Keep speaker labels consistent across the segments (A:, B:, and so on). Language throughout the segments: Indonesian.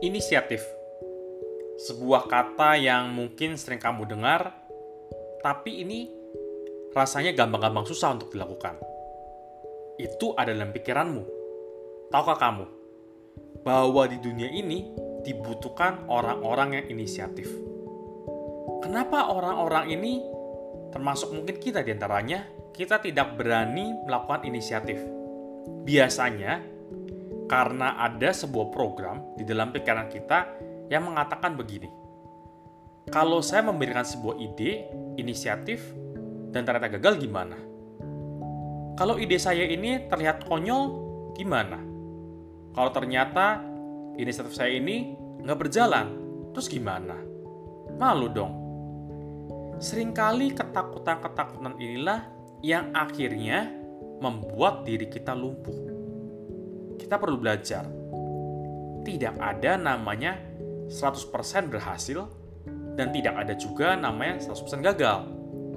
A: Inisiatif. Sebuah kata yang mungkin sering kamu dengar, tapi ini rasanya gampang-gampang susah untuk dilakukan. Itu ada dalam pikiranmu. Tahukah kamu bahwa di dunia ini dibutuhkan orang-orang yang inisiatif? Kenapa orang-orang ini, termasuk mungkin kita di antaranya, kita tidak berani melakukan inisiatif? Biasanya, karena ada sebuah program di dalam pikiran kita yang mengatakan begini. Kalau saya memberikan sebuah ide, inisiatif, dan ternyata gagal gimana? Kalau ide saya ini terlihat konyol, gimana? Kalau ternyata inisiatif saya ini nggak berjalan, terus gimana? Malu dong. Seringkali ketakutan-ketakutan inilah yang akhirnya membuat diri kita lumpuh. Kita perlu belajar. Tidak ada namanya 100% berhasil dan tidak ada juga namanya 100% gagal.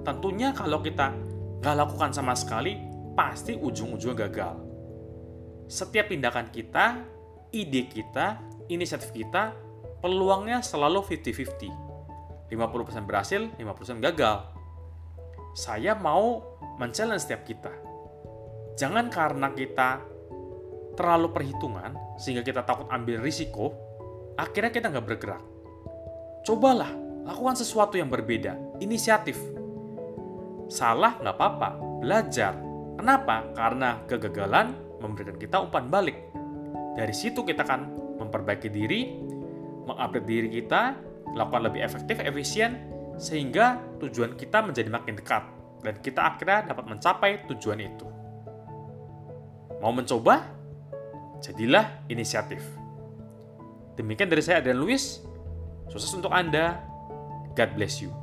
A: Tentunya kalau kita nggak lakukan sama sekali, pasti ujung-ujungnya gagal. Setiap tindakan kita, ide kita, inisiatif kita, peluangnya selalu 50-50. 50% berhasil, 50% gagal. Saya mau men-challenge setiap kita Jangan karena kita terlalu perhitungan sehingga kita takut ambil risiko, akhirnya kita nggak bergerak. Cobalah, lakukan sesuatu yang berbeda, inisiatif. Salah nggak apa-apa, belajar. Kenapa? Karena kegagalan memberikan kita umpan balik. Dari situ kita akan memperbaiki diri, mengupdate diri kita, lakukan lebih efektif, efisien, sehingga tujuan kita menjadi makin dekat dan kita akhirnya dapat mencapai tujuan itu. Mau mencoba? Jadilah inisiatif. Demikian dari saya Adrian Luis. Sukses untuk Anda. God bless you.